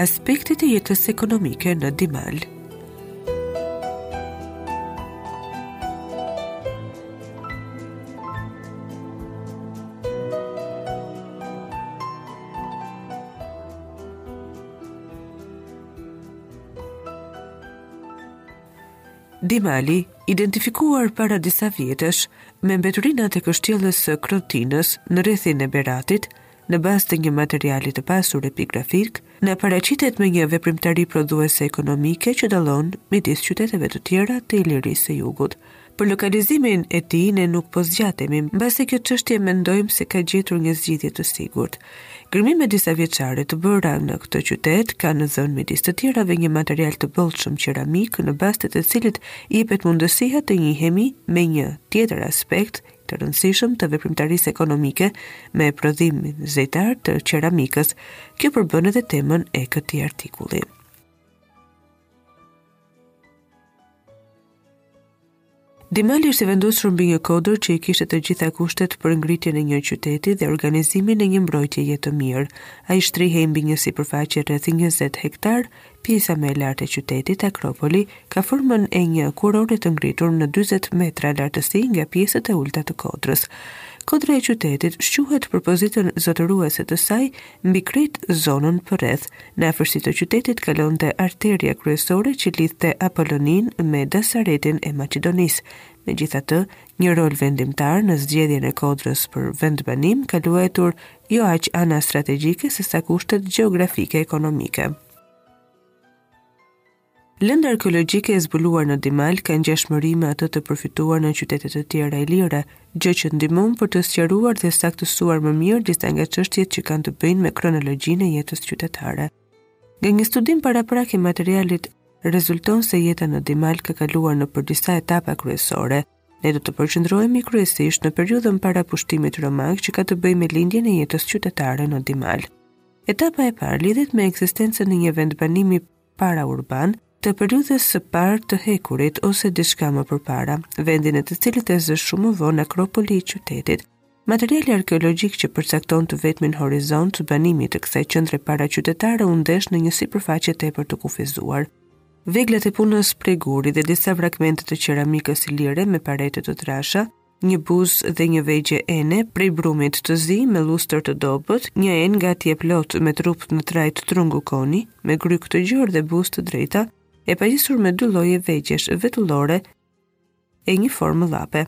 Aspektet e jetës ekonomike në Dimal. Dimali, identifikuar para disa vjetësh me mbeturinat e kështjellës së Krotinës në rrethin e Beratit, Në bazë të një materiali të pasur epigrafik, na paraqitet me një veprimtari prodhuese ekonomike që dallon midis qyteteve të tjera të Ilirisë së Jugut. Për lokalizimin e tij ne nuk po zgjatemi, mbasi kjo çështje mendojmë se ka gjetur një zgjidhje të sigurt. Gërmime disavjeçare të bëra në këtë qytet kanë dhënë midis të tjerave një material të bollshëm qeramik në bazë të të cilit jepet mundësia të njihemi me një tjetër aspekt të rëndësishëm të veprimtarisë ekonomike me prodhimin zejtar të qeramikës. Kjo përbën edhe temën e këtij artikulli. Dimali është i vendosur mbi një kodër që i kishte të gjitha kushtet për ngritjen e një qyteti dhe organizimin e një mbrojtjeje të mirë. Ai shtrihej mbi një sipërfaqe rreth 20 hektarë Pjesa më e lartë e qytetit, Akropoli, ka formën e një kurore të ngritur në dyzet metra lartësi nga pjesët e ulëta të kodrës. Kodra e qytetit shquhet për pozitën zotëruese të saj mbi krejt zonën përreth. Në afërsi të qytetit kalonte arteria kryesore që lidhte Apolloninë me Dasaretinë e Maqedoninë. Megjithatë, një rol vendimtar në zgjedhjen e kodrës për vendbanim ka luajtur jo aq ana strategjike sesa kushtet gjeografike ekonomike. Lënda arkeologjike e zbuluar në Dimal ka ngjashmëri me atë të përftuar në qytete të tjera ilire, gjë që ndihmon për të sqaruar dhe saktësuar më mirë disa nga çështjet që kanë të bëjnë me kronologjinë e jetës qytetare. Nga një studim paraprak i materialit rezulton se jeta në Dimal ka kaluar nëpër disa etapa kryesore – Ne do të përqendrohemi kryesisht në periudhën para pushtimit romak që ka të bëjë me lindjen e jetës qytetare në Dimal. Etapa e parë lidhet me ekzistencën e një vendbanimi paraurban të periudhës së parë të hekurit ose diçka më përpara, vendin e të cilit e zë shumë më vonë Akropoli i qytetit, Materiali arkeologjik që përcakton të vetmin horizont banimi të kësaj qendre paraqytetare u ndesh në një sipërfaqe tepër të kufizuar. Veglat e punës prej guri dhe disa fragmente të qeramikës ilire me parete të trasha, një buzë dhe një vegje ene prej brumi të zi me llustër të dobët, një enë gati e plotë me trup në trajtë trungu koni, me grykë të gjërë dhe buzë të drejta, e pajisur me dy lloje vegjesh vetullore e një formë llape.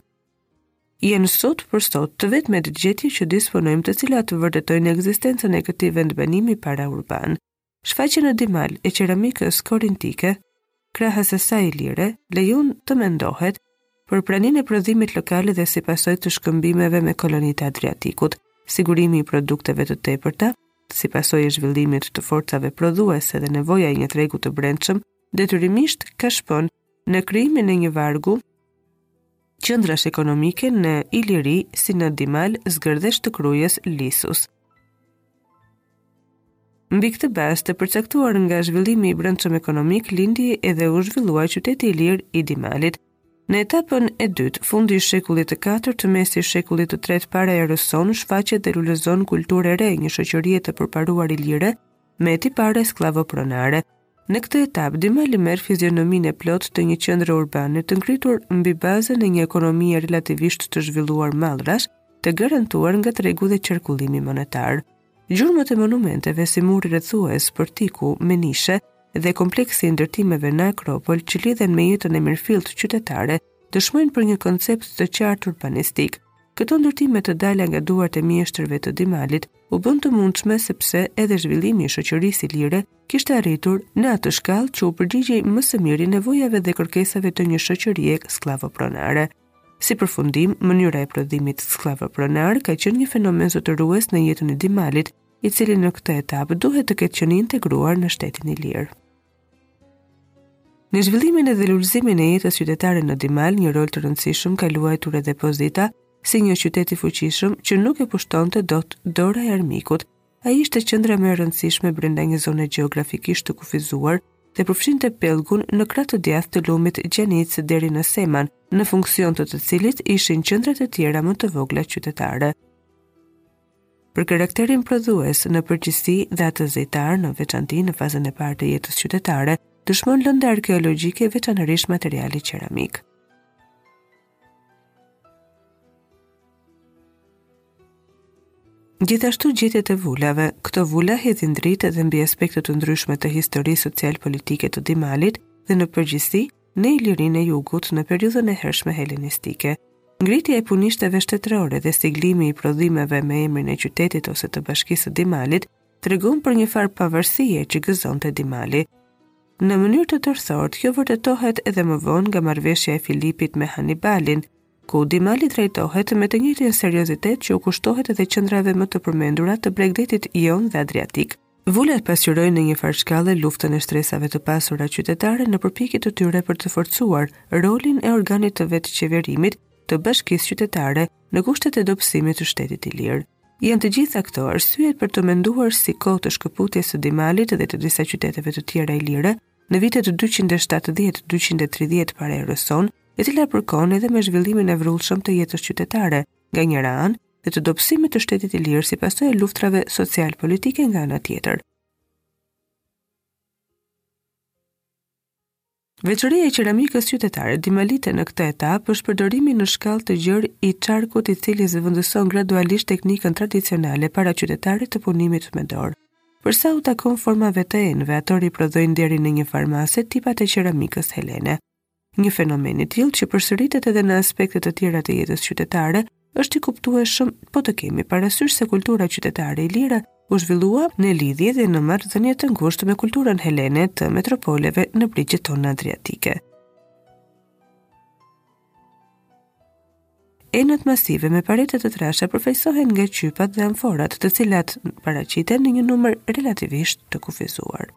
Janë sot për sot të vetmet gjetje që disponojmë të cilat të vërtetojnë ekzistencën e këtij vendbanimi paraurban. Shfaqja në Dimal e qeramikës korintike, krahas asaj ilire, lejon të mendohet për praninë e prodhimit lokale dhe si pasojë të shkëmbimeve me kolonitë e Adriatikut, sigurimi i produkteve të tepërta, si pasojë e zhvillimit të forcave prodhuese dhe nevoja e një tregu të brendshëm, detyrimisht ka shpënë në krijimin e një vargu Qendrash ekonomike në Iliri si në Dimal, Zgërdhesh të Krujës, Lisus. Mbi këtë bazë të përcaktuar nga zhvillimi i brendshëm ekonomik lindi edhe u zhvillua qyteti ilir i Dimalit. Në etapën e dytë, fundi i shekullit të katërt, mesi i shekullit të tretë para erës sonë shfaqet dhe lulëzon kultura e re e një shoqërie të përparuar ilire me tipare skllavopronare. Në këtë etapë, Dimali merr fizionominë e plotë të një qendre urbane të ngritur mbi bazën e një ekonomie relativisht të zhvilluar mallrash, të garantuar nga tregu dhe qarkullimi monetar. Gjurmët e monumenteve si muri rrethues, portiku, me nishe dhe kompleksi i ndërtimeve në Akropol që lidhen me jetën e mirëfilltë qytetare, dëshmojnë për një koncept të qartë urbanistik – Këto ndërtime të dala nga duart e mjeshtërve të Dimalit u bënë të mundshme sepse edhe zhvillimi i shoqërisë ilire kishte arritur në atë shkallë që u përgjigjej më së miri nevojave dhe kërkesave të një shoqërie skllavopronare. Si përfundim, mënyra e prodhimit skllavopronar ka qenë një fenomen zotërues në jetën e Dimalit, i cili në këtë etapë duhet të ketë qenë i integruar në shtetin ilir. Në zhvillimin edhe lulëzimin e jetës qytetare në Dimal, një rol të rëndësishëm ka luajtur edhe pozita, si një qytet i fuqishëm që nuk e pushtonte dot dora e armikut. Ai ishte qendra më e rëndësishme brenda një zone gjeografikisht të kufizuar dhe përfshinte pellgun në krah të djathtë të lumit Gjanicë deri në Seman, në funksion të të cilit ishin qendrat e tjera më të vogla qytetare. Për karakterin prodhues në përgjithësi dhe atë zejtar në veçanti në fazën e parë të jetës qytetare, dëshmon lënda arkeologjike veçanërisht materiali qeramik. Gjithashtu gjetjet e vulave, këto vula hedhin dritë edhe mbi aspekte të ndryshme të historisë social-politike të Dimalit dhe në përgjithësi në Ilirinë e Jugut në periudhën e hershme helenistike. Ngritja e punishteve shtetërore dhe siglimi i prodhimeve me emrin e qytetit ose të bashkisë së Dimalit tregon për një farë pavarësie që gëzonte Dimali. Në mënyrë të tërthortë, kjo vërtetohet edhe më vonë nga marrëveshja e Filipit me Hanibalin, ku Dimali trajtohet me të njëjtin seriozitet që u kushtohet edhe qendrave më të përmendura të bregdetit Jon dhe Adriatik. Vulat pasqyrojnë në një farë shkalle luftën e shtresave të pasura qytetare në përpjekje të tyre për të forcuar rolin e organit të vetëqeverimit të bashkisë qytetare në kushtet e dobësimit të shtetit ilir. Janë të gjitha këto arsyet për të menduar si kohë të shkëputjes së Dimalit dhe të disa qyteteve të tjera ilire në vitet 270-230 para erës sonë, e cila përkon edhe me zhvillimin e vrullshëm të jetës qytetare, nga njëra anë, dhe të dobësimit të shtetit ilir si pasojë e luftrave social-politike nga ana tjetër. Veçoria e qeramikës qytetare dimalite në këtë etapë është përdorimi në shkallë të gjerë i çarkut i cili zëvendëson gradualisht teknikën tradicionale paraqytetare të punimit me dorë. Përsa u takon formave të enëve, ato riprodhojnë deri në një farë mase tipat e qeramikës helene. Një fenomen i tillë që përsëritet edhe në aspekte të tjera të jetës qytetare, është i kuptueshëm po të kemi parasysh se kultura qytetare ilire u zhvillua në lidhje dhe në marrëdhënie të ngushtë me kulturën helene të metropoleve në brigjet tona adriatike. Enët masive me parete të trasha përfaqësohen nga qypat dhe amforat, të cilat paraqiten në një numër relativisht të kufizuar.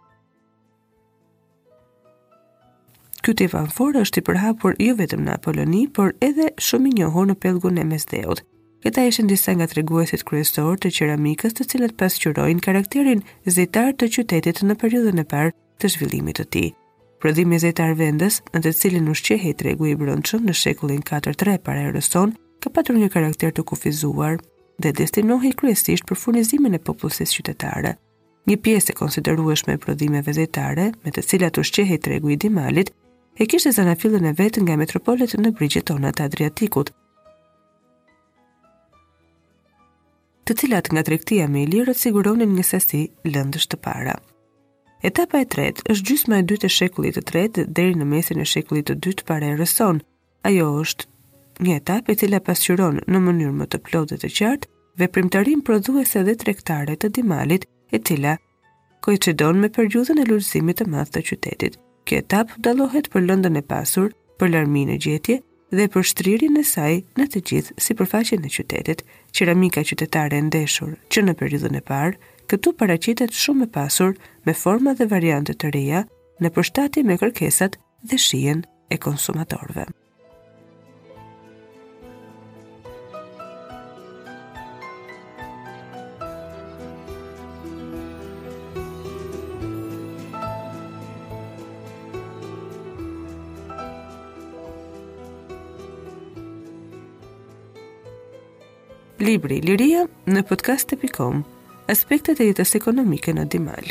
Ky tip amfore është i përhapur jo vetëm në Apoloni, por edhe shumë i njohur në pellgun e Mesdheut. Këta ishin disa nga treguesit kryesorë të qeramikës, të cilët pasqyrojnë karakterin zejtar të qytetit në periudhën e parë të zhvillimit të tij. Prodhimi zejtar vendës, me të cilin ushqehej tregu i brendshëm në shekullin 4-3 para erës sonë, ka patur një karakter të kufizuar dhe destinohej kryesisht për furnizimin e popullsisë qytetare. Një pjesë e konsiderueshme e prodhimeve zejtare, me të cilat ushqehej tregu i Dimalit, e kishte zanafillën e vet nga metropolet në brigjet tona të Adriatikut, të cilat nga tregtia me ilirët siguronin një sasi lëndësh të para. Etapa e tretë është gjysma e dytë e shekullit të tretë deri në mesin e shekullit të dytë para erës sonë, Ajo është një etapë e cila pasqyron në mënyrë më të plotë dhe të qartë veprimtarinë prodhuese dhe tregtare të Dimalit, e cila koincidon me periudhën e lulëzimit të madh të qytetit. Kjo etapë dallohet për lëndën e pasur, për larminë e gjetjeve dhe për shtrirjen e saj në të gjithë sipërfaqen e qytetit. Qeramika qytetare e ndeshur që në periudhën e parë, këtu paraqitet shumë e pasur me forma dhe variante të reja në përshtatje me kërkesat dhe shijen e konsumatorëve. Libri Liria në podkast pikë com Aspektet e jetës ekonomike në Dimal.